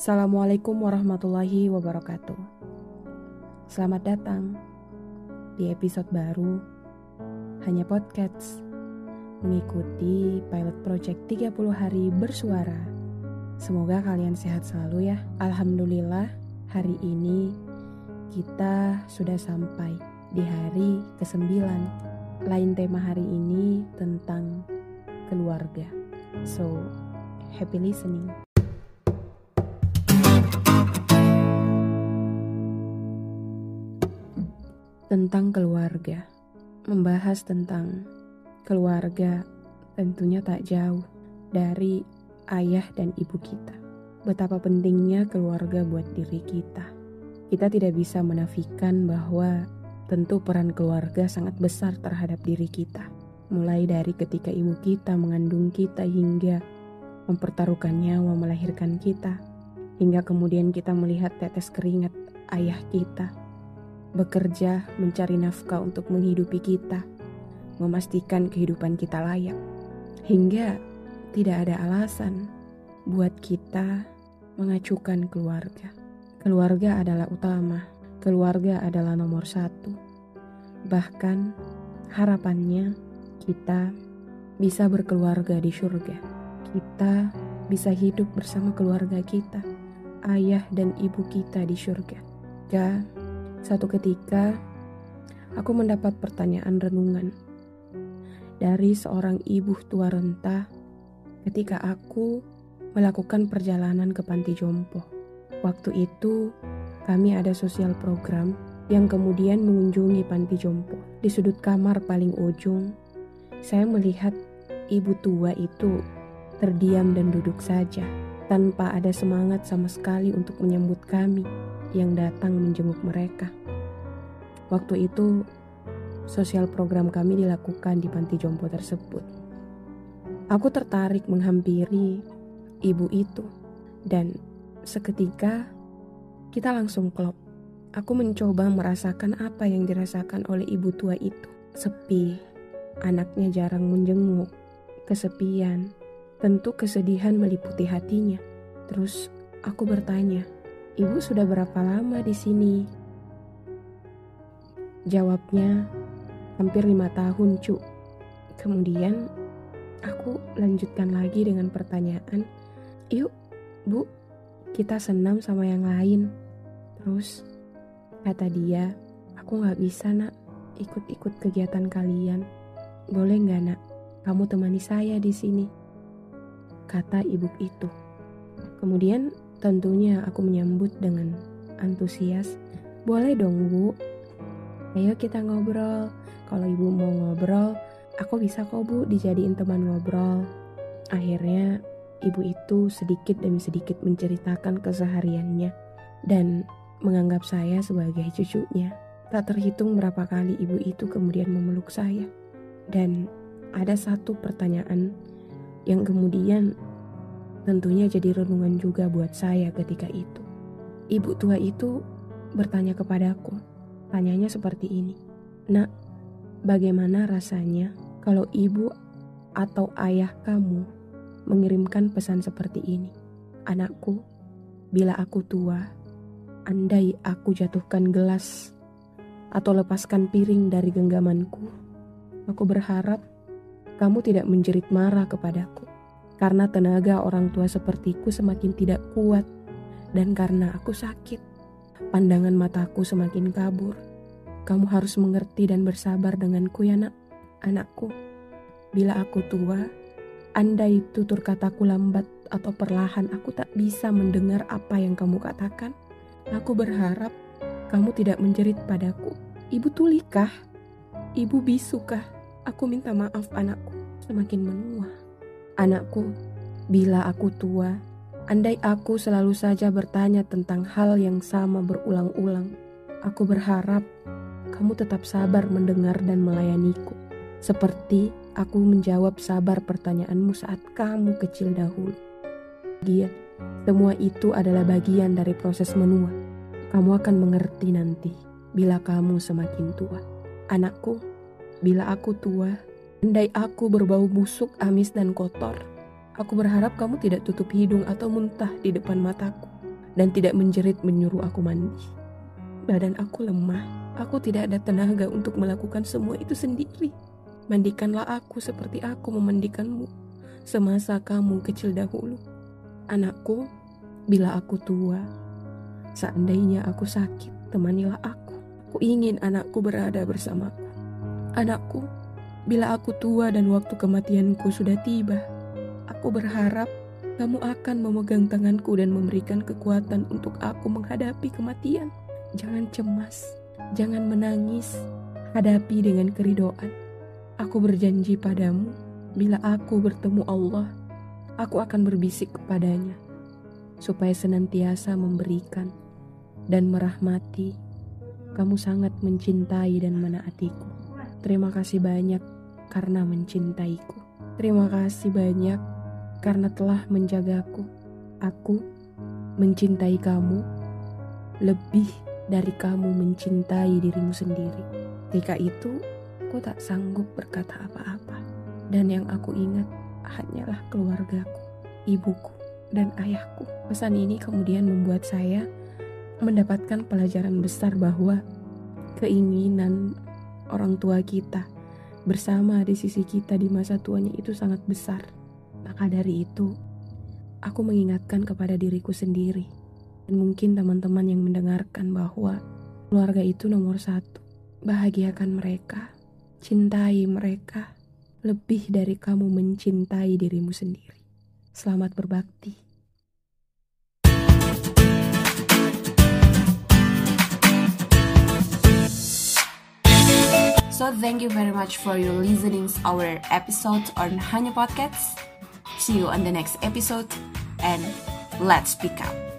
Assalamualaikum warahmatullahi wabarakatuh. Selamat datang di episode baru Hanya Podcast mengikuti pilot project 30 hari bersuara. Semoga kalian sehat selalu ya. Alhamdulillah hari ini kita sudah sampai di hari ke-9. Lain tema hari ini tentang keluarga. So, happy listening. Tentang keluarga. Membahas tentang keluarga tentunya tak jauh dari ayah dan ibu kita. Betapa pentingnya keluarga buat diri kita. Kita tidak bisa menafikan bahwa tentu peran keluarga sangat besar terhadap diri kita. Mulai dari ketika ibu kita mengandung kita hingga mempertaruhkan nyawa melahirkan kita. Hingga kemudian kita melihat tetes keringat ayah kita bekerja mencari nafkah untuk menghidupi kita, memastikan kehidupan kita layak, hingga tidak ada alasan buat kita mengacukan keluarga. Keluarga adalah utama, keluarga adalah nomor satu. Bahkan harapannya kita bisa berkeluarga di surga. Kita bisa hidup bersama keluarga kita, ayah dan ibu kita di surga. Gak satu ketika, aku mendapat pertanyaan renungan dari seorang ibu tua renta ketika aku melakukan perjalanan ke panti jompo. Waktu itu, kami ada sosial program yang kemudian mengunjungi panti jompo. Di sudut kamar paling ujung, saya melihat ibu tua itu terdiam dan duduk saja, tanpa ada semangat sama sekali untuk menyambut kami yang datang menjenguk mereka. Waktu itu, sosial program kami dilakukan di panti jompo tersebut. Aku tertarik menghampiri ibu itu, dan seketika kita langsung klop. Aku mencoba merasakan apa yang dirasakan oleh ibu tua itu. Sepi, anaknya jarang menjenguk, kesepian, tentu kesedihan meliputi hatinya. Terus aku bertanya, Ibu sudah berapa lama di sini? Jawabnya, hampir lima tahun, cu. Kemudian, aku lanjutkan lagi dengan pertanyaan, yuk, bu, kita senam sama yang lain. Terus, kata dia, aku gak bisa, nak, ikut-ikut kegiatan kalian. Boleh gak, nak, kamu temani saya di sini? Kata ibu itu. Kemudian Tentunya aku menyambut dengan antusias. Boleh dong bu, ayo kita ngobrol. Kalau ibu mau ngobrol, aku bisa kok bu dijadiin teman ngobrol. Akhirnya ibu itu sedikit demi sedikit menceritakan kesehariannya dan menganggap saya sebagai cucunya. Tak terhitung berapa kali ibu itu kemudian memeluk saya. Dan ada satu pertanyaan yang kemudian Tentunya jadi renungan juga buat saya ketika itu. Ibu tua itu bertanya kepadaku. Tanyanya seperti ini. Nak, bagaimana rasanya kalau ibu atau ayah kamu mengirimkan pesan seperti ini? Anakku, bila aku tua, andai aku jatuhkan gelas atau lepaskan piring dari genggamanku, aku berharap kamu tidak menjerit marah kepadaku karena tenaga orang tua sepertiku semakin tidak kuat dan karena aku sakit. Pandangan mataku semakin kabur. Kamu harus mengerti dan bersabar denganku ya nak, anakku. Bila aku tua, andai tutur kataku lambat atau perlahan aku tak bisa mendengar apa yang kamu katakan. Aku berharap kamu tidak menjerit padaku. Ibu tulikah? Ibu bisukah? Aku minta maaf anakku. Semakin menua. Anakku, bila aku tua, andai aku selalu saja bertanya tentang hal yang sama berulang-ulang, aku berharap kamu tetap sabar mendengar dan melayaniku, seperti aku menjawab sabar pertanyaanmu saat kamu kecil dahulu. Dia, semua itu adalah bagian dari proses menua. Kamu akan mengerti nanti bila kamu semakin tua. Anakku, bila aku tua, Andai aku berbau busuk, amis, dan kotor, aku berharap kamu tidak tutup hidung atau muntah di depan mataku. dan tidak menjerit menyuruh aku mandi. Badan aku lemah, aku tidak ada tenaga untuk melakukan semua itu sendiri. Mandikanlah aku seperti aku memandikanmu semasa kamu kecil dahulu. Anakku, bila aku tua, seandainya aku sakit, temanilah aku. Aku ingin anakku berada bersamaku. Anakku, bila aku tua dan waktu kematianku sudah tiba, aku berharap kamu akan memegang tanganku dan memberikan kekuatan untuk aku menghadapi kematian. Jangan cemas, jangan menangis, hadapi dengan keridoan. Aku berjanji padamu, bila aku bertemu Allah, aku akan berbisik kepadanya, supaya senantiasa memberikan dan merahmati. Kamu sangat mencintai dan menaatiku. Terima kasih banyak karena mencintaiku. Terima kasih banyak karena telah menjagaku. Aku mencintai kamu lebih dari kamu mencintai dirimu sendiri. Ketika itu, aku tak sanggup berkata apa-apa. Dan yang aku ingat hanyalah keluargaku, ibuku, dan ayahku. Pesan ini kemudian membuat saya mendapatkan pelajaran besar bahwa keinginan orang tua kita bersama di sisi kita di masa tuanya itu sangat besar maka dari itu, aku mengingatkan kepada diriku sendiri, dan mungkin teman-teman yang mendengarkan bahwa keluarga itu nomor satu. Bahagiakan mereka, cintai mereka, lebih dari kamu mencintai dirimu sendiri. Selamat berbakti. Thank you very much for your listening our episode on Hanya Podcast. See you on the next episode and let's pick up.